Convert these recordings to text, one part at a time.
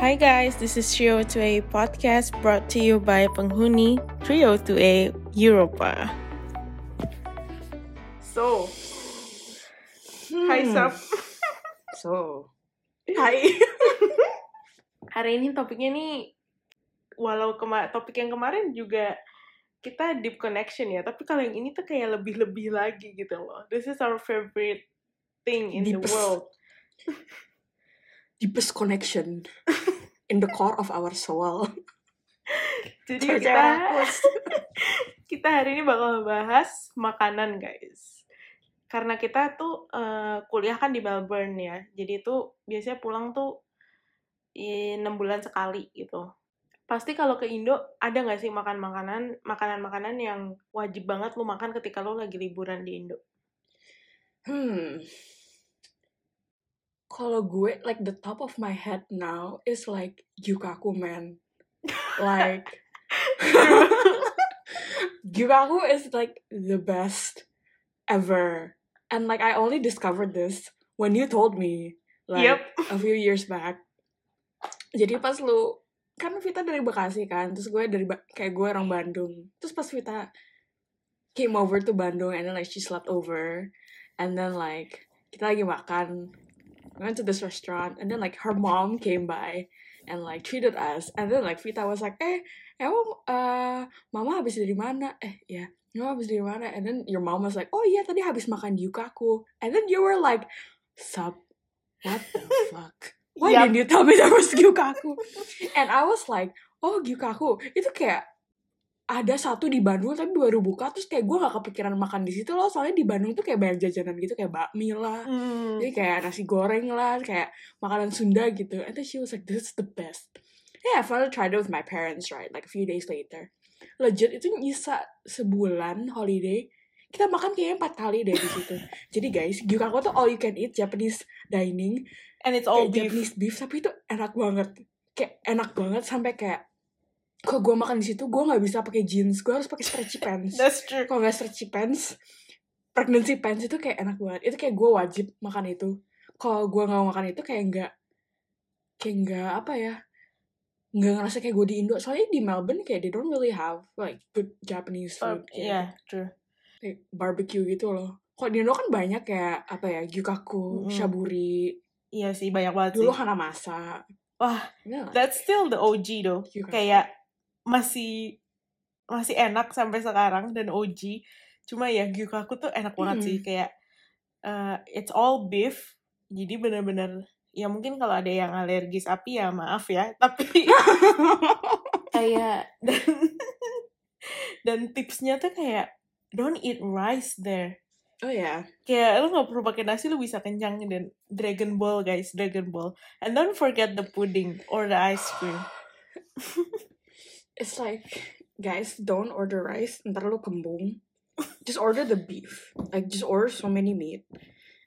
Hi guys, this is Trio 2A podcast brought to you by penghuni Trio 2A Europa. So, hi Hmm. Sap. So, Hai. Hari ini topiknya nih, walau kema topik yang kemarin juga kita deep connection ya, tapi kalau yang ini tuh kayak lebih-lebih lagi gitu loh. This is our favorite thing in the Deepest. world. deepest connection in the core of our soul. Jadi kita kita hari ini bakal bahas makanan guys. Karena kita tuh eh, kuliah kan di Melbourne ya. Jadi tuh biasanya pulang tuh enam bulan sekali gitu. Pasti kalau ke Indo ada nggak sih makan makanan makanan-makanan yang wajib banget lu makan ketika lu lagi liburan di Indo? Hmm. Kalau gue, like the top of my head now is like Yukaku, man. Like, Yukaku is like the best ever. And like, I only discovered this when you told me, like, Yep. a few years back. Jadi pas lu kan Vita dari Bekasi kan, terus gue dari kayak gue orang Bandung. Terus pas Vita came over to Bandung and then like she slept over and then like kita lagi makan we went to this restaurant and then like her mom came by and like treated us. And then like Vita was like eh emang uh, mama habis dari mana? Eh ya mama habis dari mana? And then your mom was like oh iya tadi habis makan di Yukaku. And then you were like sub what the fuck? Why Yup. didn't you tell me there was Gyukaku and I was like oh Gyukaku itu kayak ada satu di Bandung tapi baru buka terus kayak gue gak kepikiran makan di situ loh. Soalnya di Bandung tuh kayak banyak jajanan gitu kayak bakmi lah. Hmm. jadi kayak nasi goreng lah kayak makanan Sunda gitu. And then she was like this is the best. Yeah I finally tried it with my parents right like a few days later. Legit itu nyisa sebulan holiday. Kita makan kayaknya empat kali deh di situ. Jadi guys Gyukaku tuh all you can eat Japanese dining. And it's all beef. Japanese beef tapi itu enak banget. Kayak enak banget sampai kayak kalau gue makan di situ gue nggak bisa pakai jeans gue harus pakai stretchy pants That's true. kalau nggak stretchy pants pregnancy pants itu kayak enak banget itu kayak gue wajib makan itu kalau gue nggak makan itu kayak nggak kayak nggak apa ya nggak ngerasa kayak gue di Indo soalnya di Melbourne kayak they don't really have like good Japanese Uh, food kayak yeah, true. kayak barbecue gitu loh kalau di Indo kan banyak kayak apa ya gyukaku, Mm-mm. shaburi, Iya sih banyak banget dulu sih. hanamasa. Wah, Ya, that's still the OG though. Gyukaku. Kayak masih masih enak sampai sekarang dan OG. Cuma ya gyukaku tuh enak banget Hmm. sih kayak uh, it's all beef. Jadi bener-bener ya mungkin kalau ada yang alergi sapi ya maaf ya. Tapi kayak dan dan tipsnya tuh kayak don't eat rice there. oh ya, Kayak lu nggak perlu pakai nasi lu bisa kenyang dan Dragon Ball guys, Dragon Ball. And don't forget the pudding or the ice cream. it's like guys don't order rice, ntar lu kembung. Just order the beef, like just order so many meat,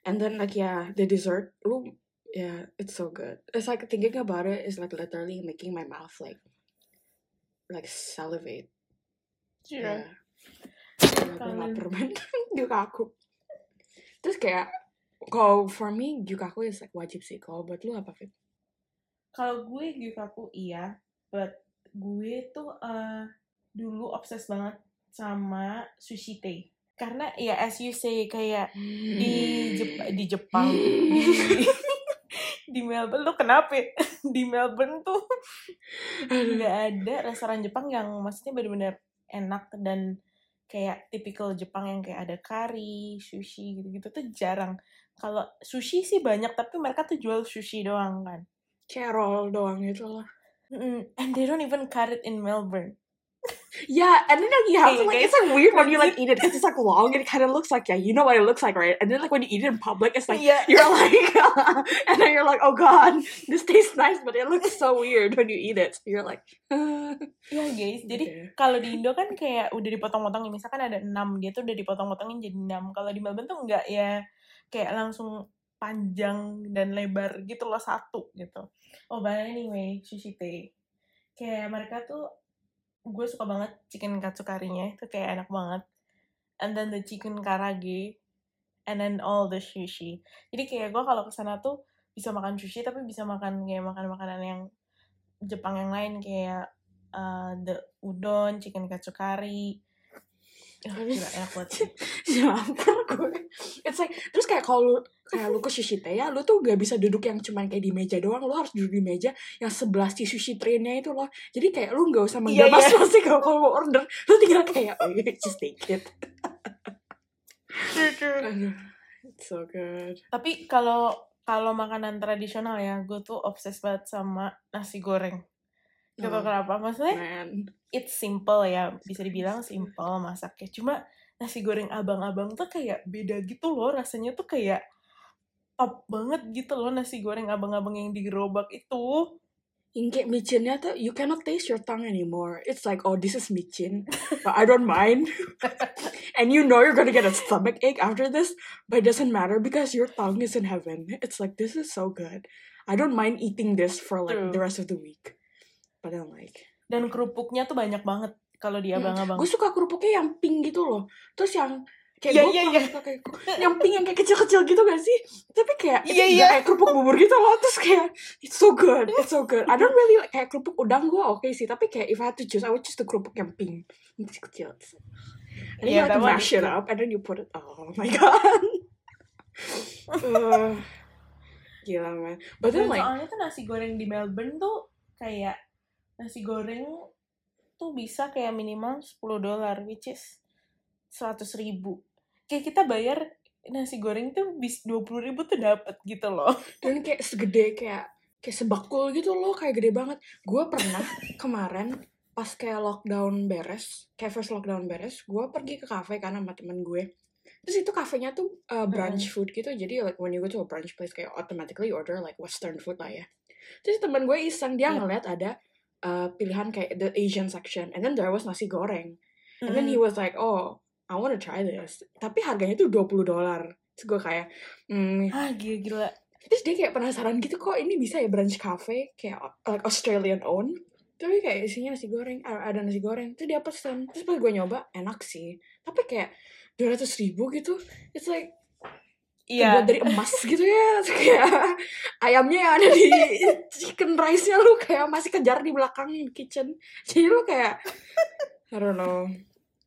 and then like yeah, the dessert, lu yeah, it's so good. It's like thinking about it is like literally making my mouth like like salivate. Yeah. Kangen. lapar banget Gyukaku Terus kayak Kalau for me Gyukaku is like wajib sih Kalau buat lu apa Fit? Kalau gue gyukaku iya, but gue tuh eh, dulu obses banget sama sushi tei. Karena ya as you say kayak di Jep- di Jepang di di Melbourne lu kenapa? ya? di Melbourne tuh nggak ada restoran Jepang yang maksudnya benar-benar enak dan kayak tipikal Jepang yang kayak ada curry, sushi gitu-gitu tuh jarang. Kalau sushi sih banyak tapi mereka tuh jual sushi doang kan. Kayak roll doang gitu lah Mm, and they don't even cut it in Melbourne. Yeah, and then like you have to Hey, like guys, it's like weird when you like eat it because it's like long and it kind of looks like yeah, you know what it looks like, right? And then like when you eat it in public, it's like Iya. you're like, and then you're like, oh god, this tastes nice, but it looks so weird when you eat it. You're like, uh, Iya guys, jadi okay. kalau di Indo kan kayak udah dipotong-potongin, misalkan ada 6, dia tuh udah dipotong-potongin jadi 6. Kalau di Melbourne tuh enggak ya, kayak langsung panjang dan lebar gitu loh, satu gitu. Oh, but anyway, sushi tei. Kayak mereka tuh, gue suka banget chicken katsu karinya, itu kayak enak banget. And then the chicken karage, and then all the sushi. Jadi kayak gue kalau ke sana tuh bisa makan sushi, tapi bisa makan kayak makan makanan yang Jepang yang lain kayak uh, the udon, chicken katsukari. Gila, enak banget sih. ampun gue. It's like terus kayak kalau lu kayak lu ke sushi teh ya lu tuh gak bisa duduk yang cuman kayak di meja doang. Lu harus duduk di meja yang sebelah si sushi trainnya itu loh. Jadi kayak lu gak usah Iya, menggabas iya. pasti kalau kalau mau order. Lu tinggal kayak oh yeah, just take it. It's so good. Tapi kalau kalau makanan tradisional ya, gue tuh obses banget sama nasi goreng. Gak tau kenapa, maksudnya man. it's simple ya, bisa dibilang simple masaknya. Cuma nasi goreng abang-abang tuh kayak beda gitu loh, rasanya tuh kayak top banget gitu loh nasi goreng abang-abang yang di gerobak itu. yang kayak micinnya tuh you cannot taste your tongue anymore. It's like oh this is micin but I don't mind. And you know you're gonna get a stomach ache after this but it doesn't matter because your tongue is in heaven. It's like this is so good. I don't mind eating this for like True. the rest of the week I'm like Dan kerupuknya tuh banyak banget kalau di Hmm, abang-abang. gue suka kerupuknya yang pink gitu loh. Terus yang kayak Iya, gue kurang iya. suka kayak yang pink yang kayak kecil-kecil gitu gak sih? Tapi kayak itu iya. kayak kerupuk bubur gitu loh. Terus kayak it's so good it's so good. I don't really like kayak kerupuk udang gue oke sih tapi kayak if I had to choose I would choose the kerupuk yang pink. Yang kecil-kecil. And then you Iya, have to mash it up and then you put it oh my god. Uh, gila man. But then like soalnya tuh nasi goreng di Melbourne tuh kayak nasi goreng tuh bisa kayak minimal 10 dolar, which is 100 ribu. Kayak kita bayar nasi goreng tuh bis 20 ribu tuh dapet gitu loh. dan kayak segede kayak kayak sebakul gitu loh kayak gede banget gue pernah kemarin pas kayak lockdown beres kayak first lockdown beres gue pergi ke kafe kan sama temen gue terus itu kafenya tuh uh, brunch food gitu jadi like when you go to a brunch place kayak automatically order like western food lah ya terus temen gue iseng dia Iya. ngeliat ada uh, pilihan kayak the Asian section and then there was nasi goreng and then he Mm. was like oh I wanna try this tapi harganya tuh 20 dolar terus gue kayak hmm, Ah, gila-gila. Terus dia kayak penasaran gitu kok ini bisa ya brunch cafe kayak like Australian own. Tapi kayak isinya nasi goreng, ada nasi goreng. Terus dia pesen. Terus pas gue nyoba enak sih. Tapi kayak 200 ribu gitu. It's like Iya. terbuat dari emas gitu ya. Kayak ayamnya yang ada di chicken rice-nya lu kayak masih kejar di belakang kitchen. Jadi lu kayak I don't know.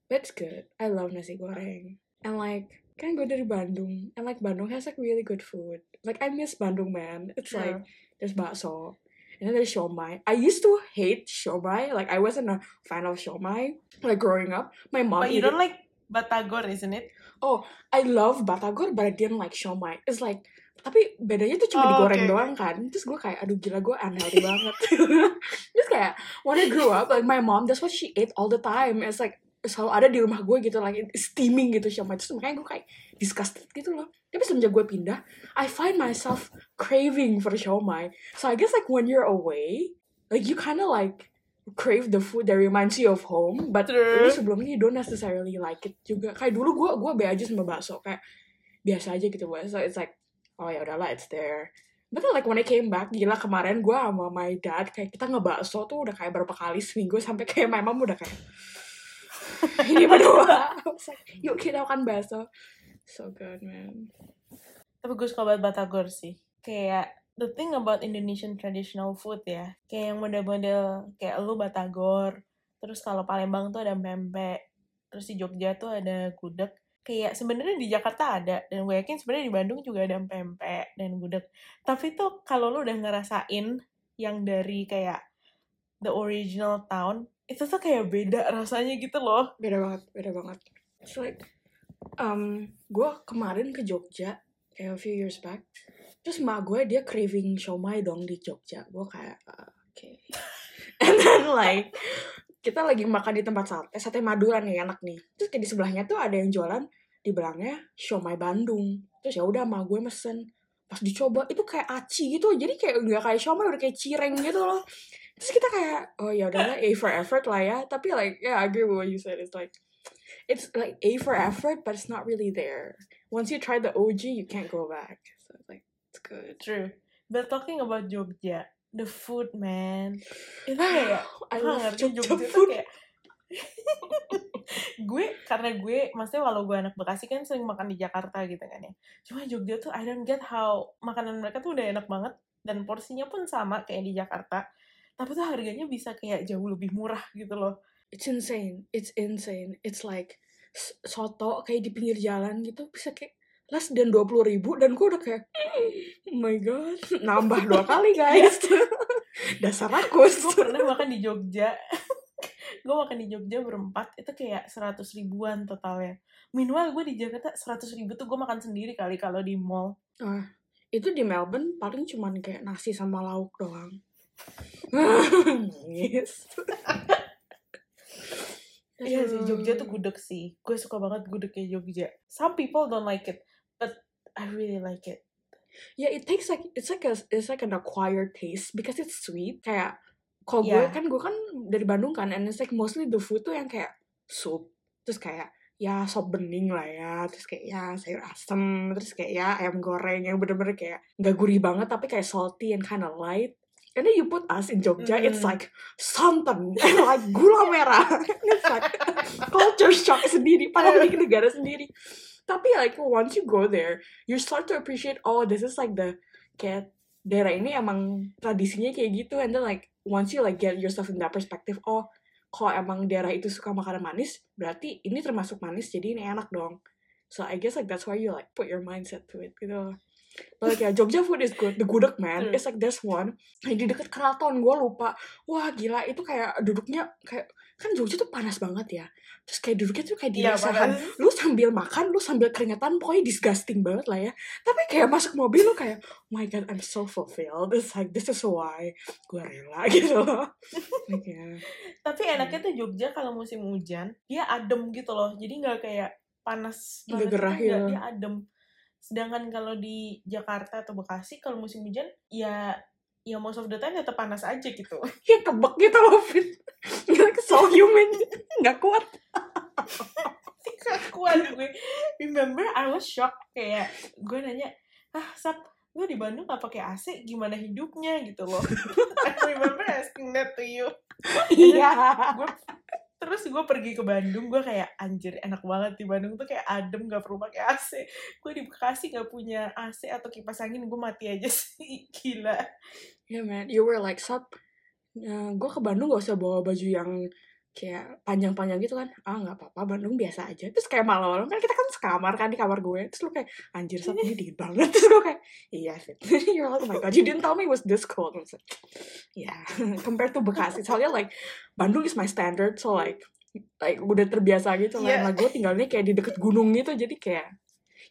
That's good. I love nasi goreng. And like kan gue dari Bandung and like Bandung has like really good food like I miss Bandung man it's like there's bakso and then there's siomay I used to hate siomay like I wasn't a fan of siomay like growing up my mom But you don't it. like batagor, isn't it? I love batagor but I didn't like siomay. It's like tapi bedanya tuh cuma Oh, digoreng oke. doang kan. Terus gue kayak aduh gila gue unhealthy banget. Terus kayak when I grew up like my mom that's what she ate all the time. It's like selalu ada di rumah gue gitu like steaming gitu siomay. Terus makanya gue kayak disgusted gitu loh. Tapi semenjak gue pindah I find myself craving for siomay. So I guess like when you're away like you kind of like crave the food that reminds you of home but True. lu sebelumnya you don't necessarily like it juga kayak dulu gue gue be aja sama bakso kayak biasa aja gitu bakso it's like oh ya udahlah it's there But then like when I came back, gila kemarin gue sama my dad kayak kita ngebakso tuh udah kayak berapa kali seminggu sampai kayak my mom udah kayak ini berdua. Like, yuk kita makan bakso. So good man. Tapi gue suka banget batagor sih. Kayak the thing about Indonesian traditional food ya, kayak yang model-model kayak lu batagor, terus kalau Palembang tuh ada pempek, terus di Jogja tuh ada gudeg. Kayak sebenarnya di Jakarta ada dan gue yakin sebenarnya di Bandung juga ada pempek dan gudeg. Tapi tuh kalau lu udah ngerasain yang dari kayak the original town, itu tuh kayak beda rasanya gitu loh. Beda banget, beda banget. It's like, um, gue kemarin ke Jogja, kayak a few years back, terus emak gue dia craving siomay dong di Jogja. Gue kayak, uh, oke. And then like, kita lagi makan di tempat sate, sate Madura nih enak nih. Terus kayak di sebelahnya tuh ada yang jualan, di belakangnya siomay Bandung. Terus ya udah emak gue mesen. Pas dicoba, itu kayak aci gitu. Jadi kayak udah kayak siomay, udah kayak cireng gitu loh. Terus kita kayak, oh ya udahlah, A for effort lah ya. Tapi like, yeah, I agree with what you said. It's like, it's like A for effort, but it's not really there. Once you try the OG, you can't go back. So it's like, it's good. True. But talking about Jogja, the food man, itu kayak I love Jogja Jogja food. kayak gue karena gue maksudnya walau gue anak Bekasi kan sering makan di Jakarta gitu kan ya cuma Jogja tuh I don't get how makanan mereka tuh udah enak banget dan porsinya pun sama kayak di Jakarta tapi tuh harganya bisa kayak jauh lebih murah gitu loh It's insane. It's insane. It's like soto kayak di pinggir jalan gitu bisa kayak less dan dua puluh ribu dan gue udah kayak oh my god. Nambah dua kali guys. Dasar rakus. Gue pernah makan di Jogja. Gue makan di Jogja berempat itu kayak seratus ribuan totalnya. Minimal gue di Jakarta seratus ribu tuh gue makan sendiri kali kalau di mall. Ah, itu di Melbourne paling cuman kayak nasi sama lauk doang. Yes Iya sih, Jogja tuh gudeg sih. Gue suka banget gudegnya Jogja. Some people don't like it, but I really like it. Yeah, it takes like it's like a it's like an acquired taste because it's sweet. Kayak kalau gue Yeah. kan gue kan dari Bandung kan, and it's like mostly the food tuh yang kayak sup, terus kayak ya sop bening lah ya, terus kayak ya sayur asem, terus kayak ya ayam goreng yang bener-bener kayak nggak gurih banget tapi kayak salty and kind of light. And then you put us in Jogja, it's Mm. like santan and like gula merah. it's like culture shock sendiri, padahal di negara sendiri. Tapi like once you go there, you start to appreciate oh this is like the kayak daerah ini emang tradisinya kayak gitu and then like once you like get yourself in that perspective oh kalau emang daerah itu suka makanan manis berarti ini termasuk manis jadi ini enak dong so I guess like that's why you like put your mindset to it gitu loh. But like ya Jogja food is good the gudeg man True. it's like there's one di deket keraton gue lupa wah gila itu kayak duduknya kayak kan Jogja tuh panas banget ya terus kayak duduknya tuh kayak di Iya, lesehan panas. lu sambil makan lu sambil keringetan pokoknya disgusting banget lah ya tapi kayak masuk mobil lu kayak oh my god I'm so fulfilled it's like this is why gue rela gitu loh like, ya. Tapi enaknya tuh Jogja kalau musim hujan, dia adem gitu loh. Jadi nggak kayak panas banget gerah ya. dia adem. Sedangkan kalau di Jakarta atau Bekasi kalau musim hujan ya ya most of the time tetap panas aja gitu. ya kebek gitu loh Fit like so human nggak kuat Gak kuat gue. Remember I was shocked kayak gue nanya, ah Sap, lu di Bandung gak pakai AC gimana hidupnya gitu loh. I remember asking that to you. iya gue terus gue pergi ke Bandung gue kayak anjir enak banget di Bandung tuh kayak adem gak perlu pakai AC gue di Bekasi gak punya AC atau kipas angin gue mati aja sih gila. Yeah man. You were like sub gue ke Bandung gak usah bawa baju yang kayak panjang-panjang gitu kan ah nggak apa-apa Bandung biasa aja. Terus kayak malam-malam kan kita kan sekamar kan di kamar gue terus lu kayak anjir sab ini dingin banget. Terus gue kayak iya Fit you're like oh my god you didn't tell me it was this cold. Was like, yeah compared to Bekasi. Soalnya like Bandung is my standard so like like udah terbiasa gitu lah. Iya. Gue tinggalnya kayak di deket gunung gitu jadi kayak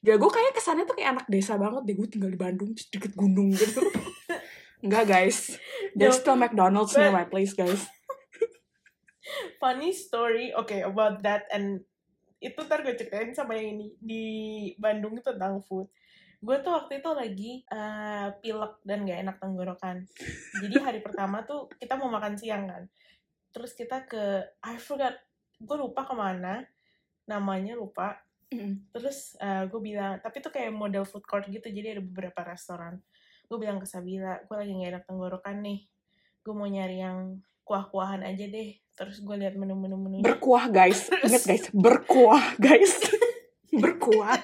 ya gue kayak kesannya tuh kayak anak desa banget deh gue tinggal di Bandung terus deket gunung gitu. Enggak guys. There's No, still McDonald's near my place guys funny story okay about that and itu ntar gue ceritain sama yang ini di Bandung itu tentang food. Gue tuh waktu itu lagi eh, pilek dan gak enak tenggorokan. Jadi hari pertama tuh kita mau makan siang kan. Terus kita ke I forgot gue lupa ke mana namanya lupa. Mm. terus gue bilang tapi tuh kayak model food court gitu jadi ada beberapa restoran. Gue bilang ke Sabila gue lagi gak enak tenggorokan nih. Gue mau nyari yang kuah-kuahan aja deh. Terus gue lihat menu-menu menunya Berkuah guys. Ingat guys. Berkuah guys. Berkuah.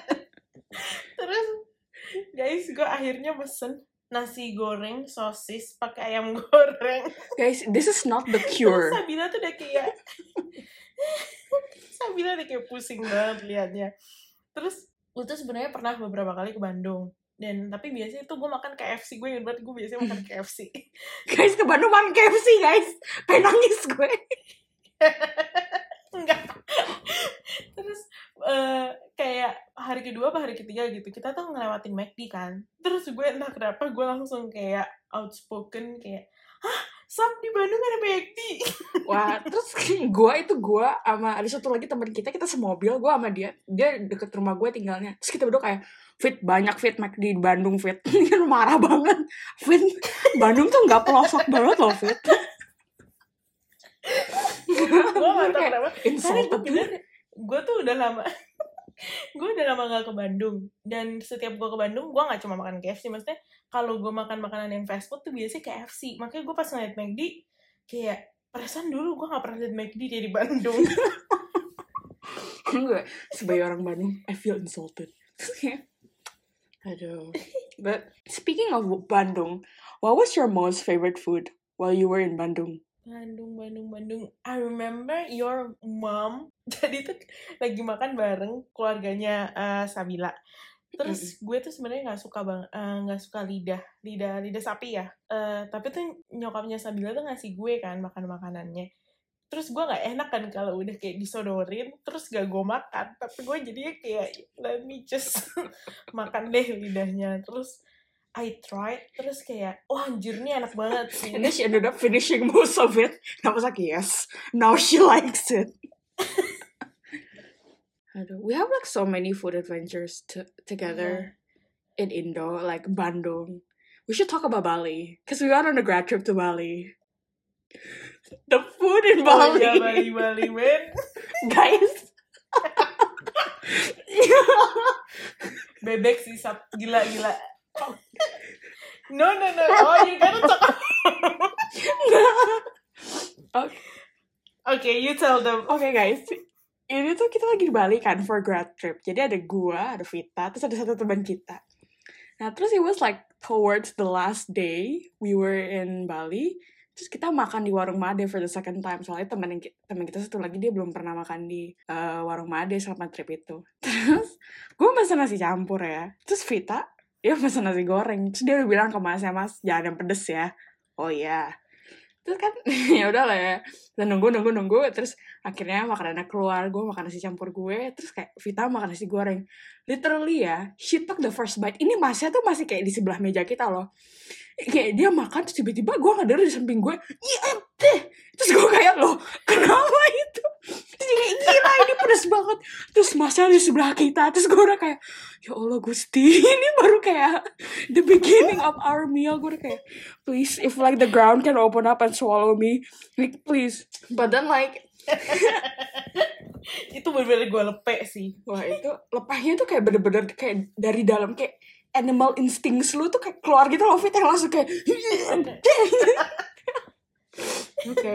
Terus guys gue akhirnya pesen nasi goreng sosis pakai ayam goreng. Guys this is not the terus cure. Sabila tuh udah kayak Sabila udah kayak pusing banget liatnya. Terus gue tuh sebenarnya pernah beberapa kali ke Bandung dan tapi biasanya tuh gue makan KFC gue ingat banget gue biasanya makan KFC Guys ke Bandung makan KFC guys. Pengen nangis gue. Enggak. Terus eh, kayak hari kedua apa hari ketiga gitu kita tuh ngelewatin McD kan. Terus gue entah kenapa gue langsung kayak outspoken kayak hah Sam di Bandung ada McD Wah terus gue itu gue sama ada satu lagi teman kita kita semobil gue sama dia dia deket rumah gue tinggalnya. Terus kita berdua kayak fit banyak fit Mac di Bandung fit. Dia marah banget. Fit Bandung tuh nggak pelosok banget loh fit. Gue gak tau kenapa. Insulted. gue tuh udah lama gue udah lama gak ke Bandung dan setiap gue ke Bandung gue gak cuma makan KFC maksudnya kalau gue makan makanan yang fast food tuh biasanya KFC makanya gue pas ngeliat McD kayak perasaan dulu gue gak pernah liat McD dia di Bandung Enggak, sebagai orang Bandung, I feel insulted. Aduh. But speaking of Bandung, what was your most favorite food while you were in Bandung? Bandung, Bandung, Bandung. I remember your mom. Jadi tuh lagi makan bareng keluarganya eh, Sabila. Terus gue tuh sebenarnya nggak suka bang, eh, nggak suka lidah, lidah, lidah sapi ya. Eh, tapi tuh nyokapnya Sabila tuh ngasih gue kan makan makanannya. Terus gue nggak enak kan kalau udah kayak disodorin, terus gak gue makan. Tapi gue jadinya kayak let me just makan deh lidahnya. Terus I tried, terus kayak, wah anjir ini enak banget sih. And then she ended up finishing most of it. And I was like, yes, now she likes it. Aduh, we have like so many food adventures to- together in Indo, like Bandung. We should talk about Bali because we went on a grad trip to Bali. The food in Oh Bali, iya, Bali, Bali, men. guys. Bebek sih. Gila, gila. No, no, no. Oh, you gotta talk. okay. Okay, you tell them. Oke guys, ini tuh kita lagi di Bali kan for grad trip. Jadi ada gua, ada Vita, terus ada satu teman kita. Nah terus it was like towards the last day we were in Bali. Terus kita makan di warung Made for the second time. Soalnya teman teman kita satu lagi dia belum pernah makan di eh, warung Made selama trip itu. Terus gue pesan nasi campur ya. Terus Vita dia pesan nasi goreng. Terus dia udah bilang ke masnya mas jangan yang pedes ya. Oh iya. Terus kan ya udah lah ya. Dan nunggu nunggu nunggu terus akhirnya makanannya keluar gue makan nasi campur gue terus kayak Vita makan nasi goreng literally ya she took the first bite ini masnya tuh masih kayak di sebelah meja kita loh kayak dia makan terus tiba-tiba gue nggak dari di samping gue iya deh terus gue kayak loh kenapa itu? Terus dia kayak gila ini pedes banget. Terus masnya di sebelah kita terus gue udah kayak ya Allah Gusti ini baru kayak the beginning of our meal. Gue udah kayak please if like the ground can open up and swallow me like please. But then like Itu bener-bener gue lepek sih. Wah itu lepahnya tuh kayak bener-bener kayak dari dalam kayak animal instincts lu tuh kayak keluar gitu loh Fit yang langsung kayak Oke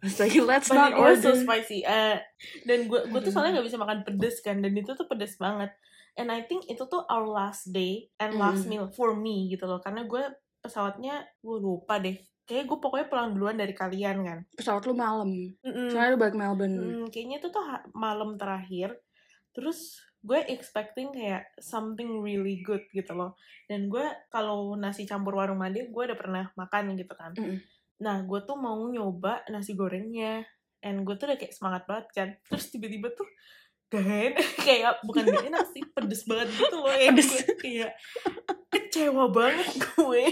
Let's like, let's But not was so order spicy. Eh, dan gue gue tuh soalnya gak bisa makan pedes kan. Dan itu tuh pedes banget. And I think itu tuh our last day and last Mm. meal for me gitu loh. Karena gue pesawatnya gue lupa deh. Kayaknya gue pokoknya pulang duluan dari kalian kan. Pesawat lu malam Mm-mm. Soalnya lu balik Melbourne Hmm, kayaknya itu tuh malam terakhir. Terus gue expecting kayak something really good gitu loh. Dan gue kalau nasi campur warung made gue udah pernah makan gitu kan. Mm-mm. Nah gue tuh mau nyoba nasi gorengnya. And gue tuh udah kayak semangat banget kan. Terus tiba-tiba tuh enak. kayak bukan gak enak sih. Pedes banget gitu loh. Yang Pedes. gue kayak kecewa banget gue.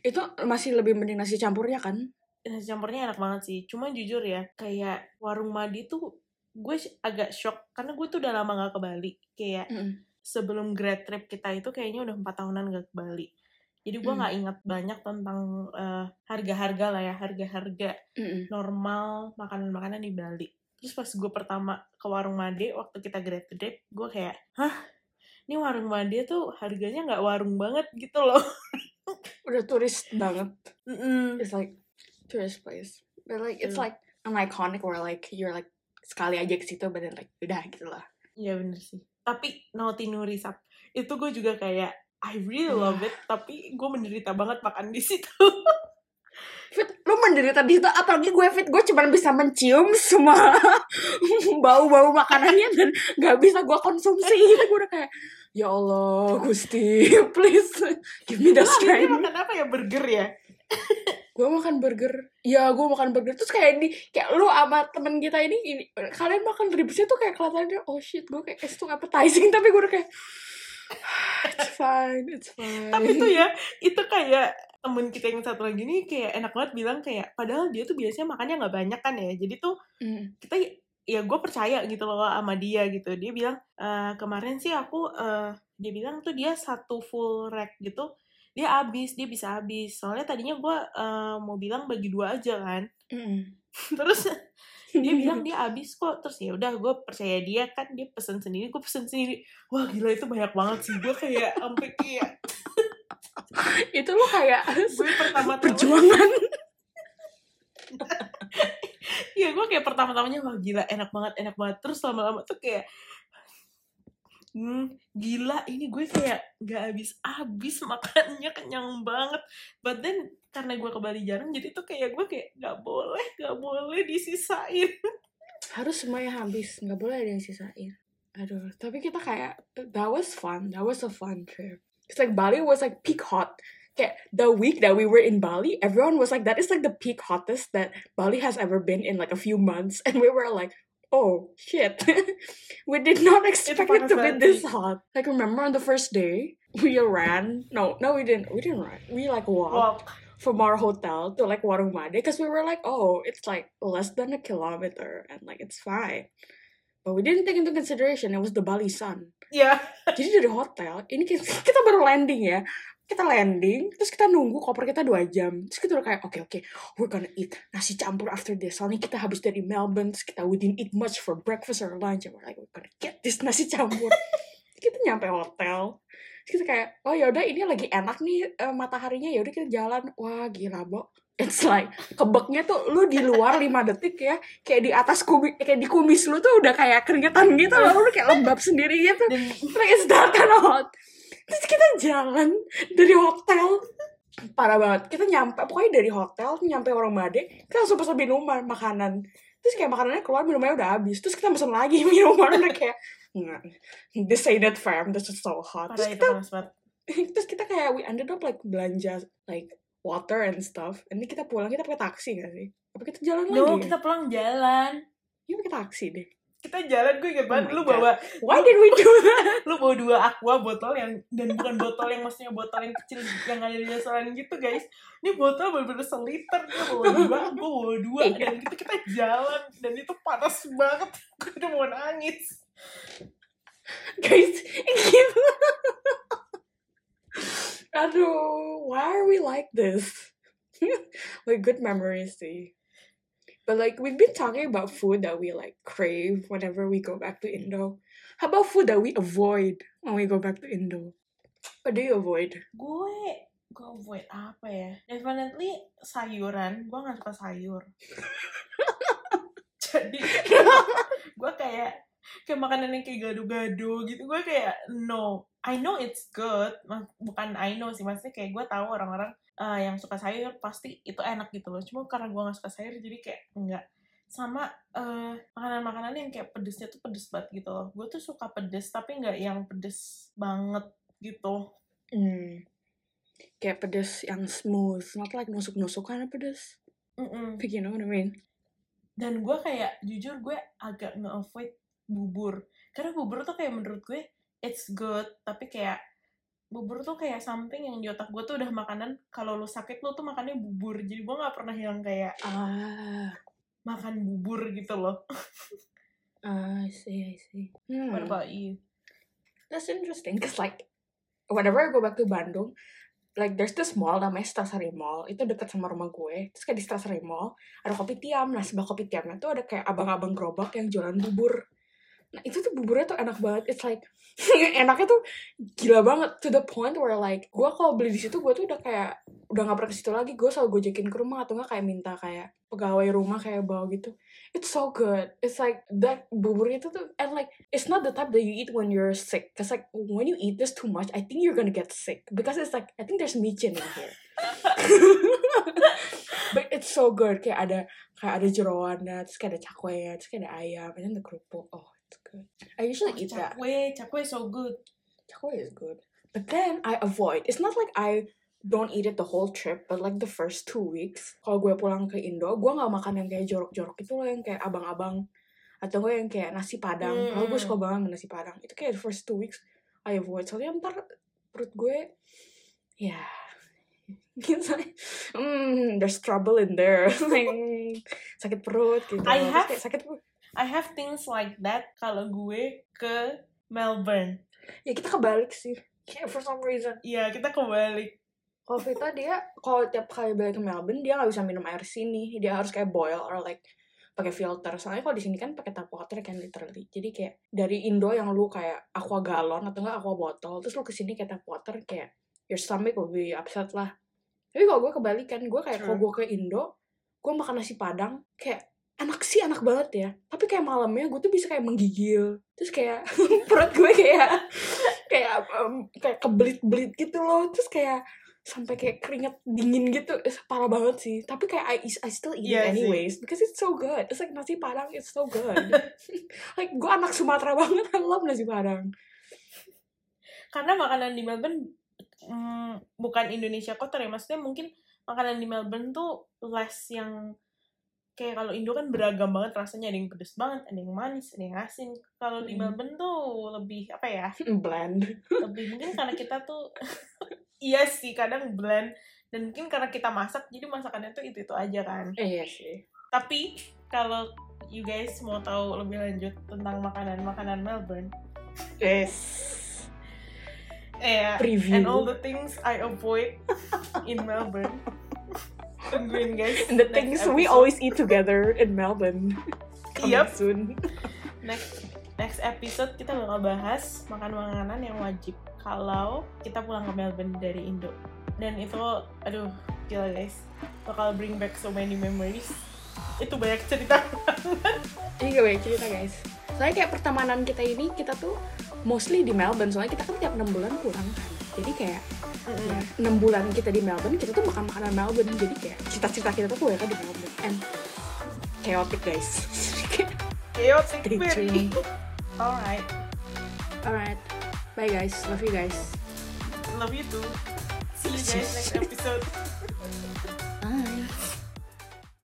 Itu masih lebih mending nasi campurnya kan nasi campurnya enak banget sih. Cuma jujur ya, kayak warung Madi tuh gue agak shock karena gue tuh udah lama gak ke Bali. Kayak Mm-mm. sebelum grad trip kita itu kayaknya udah empat tahunan gak ke Bali. Jadi gue Hmm. nggak ingat banyak tentang eh, harga-harga lah ya, harga-harga Mm-mm. normal makanan-makanan di Bali. Terus pas gue pertama ke warung Made waktu kita grad trip, gue kayak, hah, ini warung Made tuh harganya nggak warung banget gitu loh. Udah turis banget Mm-mm. It's like tourist place But like it's Mm. like an iconic where like you're like sekali aja ke situ like udah gitu lah Iya bener sih. Tapi Naughty Nurisap itu gue juga kayak I really love it. Tapi gue menderita banget makan di situ. Fit, lu menderita di situ apalagi gue Fit gue cuma bisa mencium semua bau-bau makanannya dan nggak bisa gue konsumsi itu gue udah kayak ya Allah Gusti please give me the strength makan apa ya burger ya? Gue makan burger ya gue makan burger terus kayak di kayak lu sama temen kita ini, ini kalian makan ribsnya tuh kayak kelihatannya oh shit gue kayak too appetizing tapi gue udah kayak it's fine it's fine Tapi tuh ya itu kayak temen kita yang satu lagi nih kayak enak banget bilang kayak padahal dia tuh biasanya makannya nggak banyak kan ya. Jadi tuh Mm. kita ya gue percaya gitu loh sama dia gitu. Dia bilang "Eh, kemarin sih aku eh, dia bilang tuh dia satu full rack gitu dia habis dia bisa habis soalnya tadinya gue eh, mau bilang bagi dua aja kan. Mm. terus dia bilang dia habis kok. Terus ya udah gue percaya dia kan. Dia pesen sendiri gue pesen sendiri. Wah gila itu banyak banget sih. Gue kayak sampai kayak itu lu kayak gue pertama perjuangan. Iya gue kayak pertama-tamanya wah gila enak banget enak banget. Terus lama-lama tuh kayak Hmm, gila ini gue kayak gak habis-habis makannya kenyang banget. But then karena gue ke Bali jarang jadi tuh kayak gue kayak gak boleh, gak boleh disisain. Harus semuanya habis, nggak boleh ada yang sisain. Aduh, tapi kita kayak that was fun, that was a fun trip. It's like Bali was like peak hot. Kayak the week that we were in Bali, everyone was like that is like the peak hottest that Bali has ever been in like a few months, and we were like, oh shit. We did not expect it to be this hot. Like remember on the first day we ran no no we didn't we didn't run. We like walked Walk. from our hotel to like Warung Made because we were like oh it's like less than a kilometer and like it's fine. But we didn't take into consideration it was the Bali sun. Ya, jadi dari hotel? Ini kita, kita baru landing ya kita landing terus kita nunggu koper kita dua jam. Terus kita udah kayak oke oke we're gonna eat nasi campur after this. Soalnya kita habis dari Melbourne terus kita we didn't eat much for breakfast or lunch. And we're like we're gonna get this nasi campur. Kita nyampe hotel terus kita kayak oh yaudah ini lagi enak nih eh, mataharinya. Yaudah kita jalan. Wah gila bo. It's like kebeknya tuh lu di luar 5 detik ya kayak di atas kumis kayak di kumis lu tuh udah kayak keringetan gitu loh. Lu kayak lembab sendiri gitu. Like it's hot terus kita jalan dari hotel. Parah banget. Kita nyampe pokoknya dari hotel nyampe orang Made kita langsung pesan minuman makanan. Terus kayak makanannya keluar minumannya udah habis. Terus kita pesan lagi minuman udah kayak this ain't it fam this is so hot. Parah terus kita terus kita kayak we ended up like belanja like water and stuff. Then kita pulang kita pakai taksi gak sih? Apa kita jalan No, lagi? kita pulang jalan. ya pakai taksi deh Kita jalan gue inget Oh banget my lu God. bawa why did we do that? Lu bawa dua aqua botol yang dan bukan botol yang maksudnya botol yang kecil yang ada di restoran gitu guys. Ini botol bener-bener seliter dia bawa dua gue bawa dua Iya. dan itu kita jalan dan itu panas banget. Gue udah mau nangis. Guys gitu. Aduh why are we like this? Like good memories sih but like we've been talking about food that we like crave whenever we go back to Indo. How about food that we avoid when we go back to Indo? What do you avoid? Gue gue avoid apa ya? Definitely sayuran. Gue nggak suka sayur. Jadi gue kayak kayak makanan yang kayak gado-gado gitu. Gue kayak no I know it's good. Bukan I know sih maksudnya kayak gue tahu orang-orang eh, yang suka sayur pasti itu enak gitu loh. Cuma karena gue nggak suka sayur jadi kayak enggak sama eh, makanan-makanan yang kayak pedesnya tuh pedes banget gitu loh. Gue tuh suka pedes tapi nggak yang pedes banget gitu. Hmm. kayak pedes yang smooth not like nusuk-nusuk of pedes. Mm-mm. Like, you know what I mean. Dan gue kayak jujur gue agak nge-avoid bubur karena bubur tuh kayak menurut gue it's good tapi kayak bubur tuh kayak something yang di otak gue tuh udah makanan kalau lu sakit lu tuh makannya bubur jadi gue nggak pernah yang kayak ah makan bubur gitu loh I see I see hmm. what about you That's interesting because like whenever I go back to Bandung, like there's this mall namanya Stasari Mall itu deket sama rumah gue. Terus kayak di Stasari Mall ada kopi tiam. Nah sebelah kopi tiamnya tuh ada kayak abang-abang gerobak yang jualan bubur. Nah itu tuh buburnya tuh enak banget. It's like enaknya tuh gila banget to the point where like gue kalau beli di situ gue tuh udah kayak udah nggak pernah ke situ lagi. Gue selalu gojekin ke rumah atau nggak kayak minta kayak pegawai rumah kayak bawa gitu. It's so good. It's like that bubur itu tuh and like it's not the type that you eat when you're sick. Cause like when you eat this too much, I think you're gonna get sick because it's like I think there's micin in here. But it's so good. Kayak ada kayak ada jeroannya, terus kayak ada cakwe, terus kayak ada ayam, and then the kerupuk. Oh, good. I usually eat that. cakwe cakwe so good Cakwe is good. But then I avoid. It's not like I don't eat it the whole trip, but like the first two weeks, kalau gue pulang ke Indo, gue nggak makan yang kayak jorok-jorok itu loh, yang kayak abang-abang atau gue yang kayak nasi padang. Kalau gue suka banget nasi padang. Itu kayak the first two weeks I avoid. Soalnya ntar perut gue, ya, it's like, hmm, there's trouble in there, like sakit perut gitu. I have- sakit perut. I have things like that kalau gue ke Melbourne Ya kita kebalik sih. Kayak for some reason. Iya kita kebalik Kalau Vita dia kalau tiap kali balik ke Melbourne dia nggak bisa minum air sini. Dia harus kayak boil or like pakai filter. Soalnya kalau di sini kan pakai tap water kan literally. Jadi kayak dari Indo yang lu kayak aqua galon atau enggak aqua botol, terus lu ke sini kayak tap water kayak your stomach will be upset lah. Tapi kalau gue kebalikan, gue kayak kalau gue ke Indo, gue makan nasi padang kayak anak sih anak banget ya. Tapi kayak malamnya gue tuh bisa kayak menggigil. Terus kayak perut gue kayak kayak um, kayak kebelit-belit gitu loh. Terus kayak sampai kayak keringet dingin gitu. Parah banget sih. Tapi kayak I, I still eat Iya it sih. anyways because it's so good. It's like nasi padang it's so good. Like gue anak Sumatera banget. I love nasi padang. Karena makanan di Melbourne mm, bukan Indonesia kotor ya. Maksudnya mungkin makanan di Melbourne tuh less yang kayak kalau Indo kan beragam banget rasanya ada yang pedes banget ada yang manis ada yang asin. Kalau di Hmm. Melbourne tuh lebih apa ya? Bland. Lebih mungkin karena kita tuh iya sih kadang blend dan mungkin karena kita masak jadi masakannya tuh itu itu aja kan. Iya sih. Tapi kalau you guys mau tahu lebih lanjut tentang makanan-makanan Melbourne yes. Eh Preview. and all the things I avoid in Melbourne tungguin guys. And the next things we always eat together in Melbourne. Coming Yep. soon. Next next episode kita bakal bahas makan-makanan yang wajib kalau kita pulang ke Melbourne dari Indo. Dan itu aduh gila guys. Bakal bring back so many memories. Itu banyak cerita. Ini gak banyak cerita guys. Soalnya kayak pertemanan kita ini Kita tuh mostly di Melbourne. Soalnya kita kan tiap 6 bulan pulang kan. Jadi kayak 6 bulan kita di Melbourne Kita tuh makan makanan Melbourne. Jadi kayak cerita-cerita kita tuh kebanyakan di Melbourne. And chaotic guys. Chaotic tuned. alright. Alright. Bye guys. Love you guys. Love you too. See you guys next episode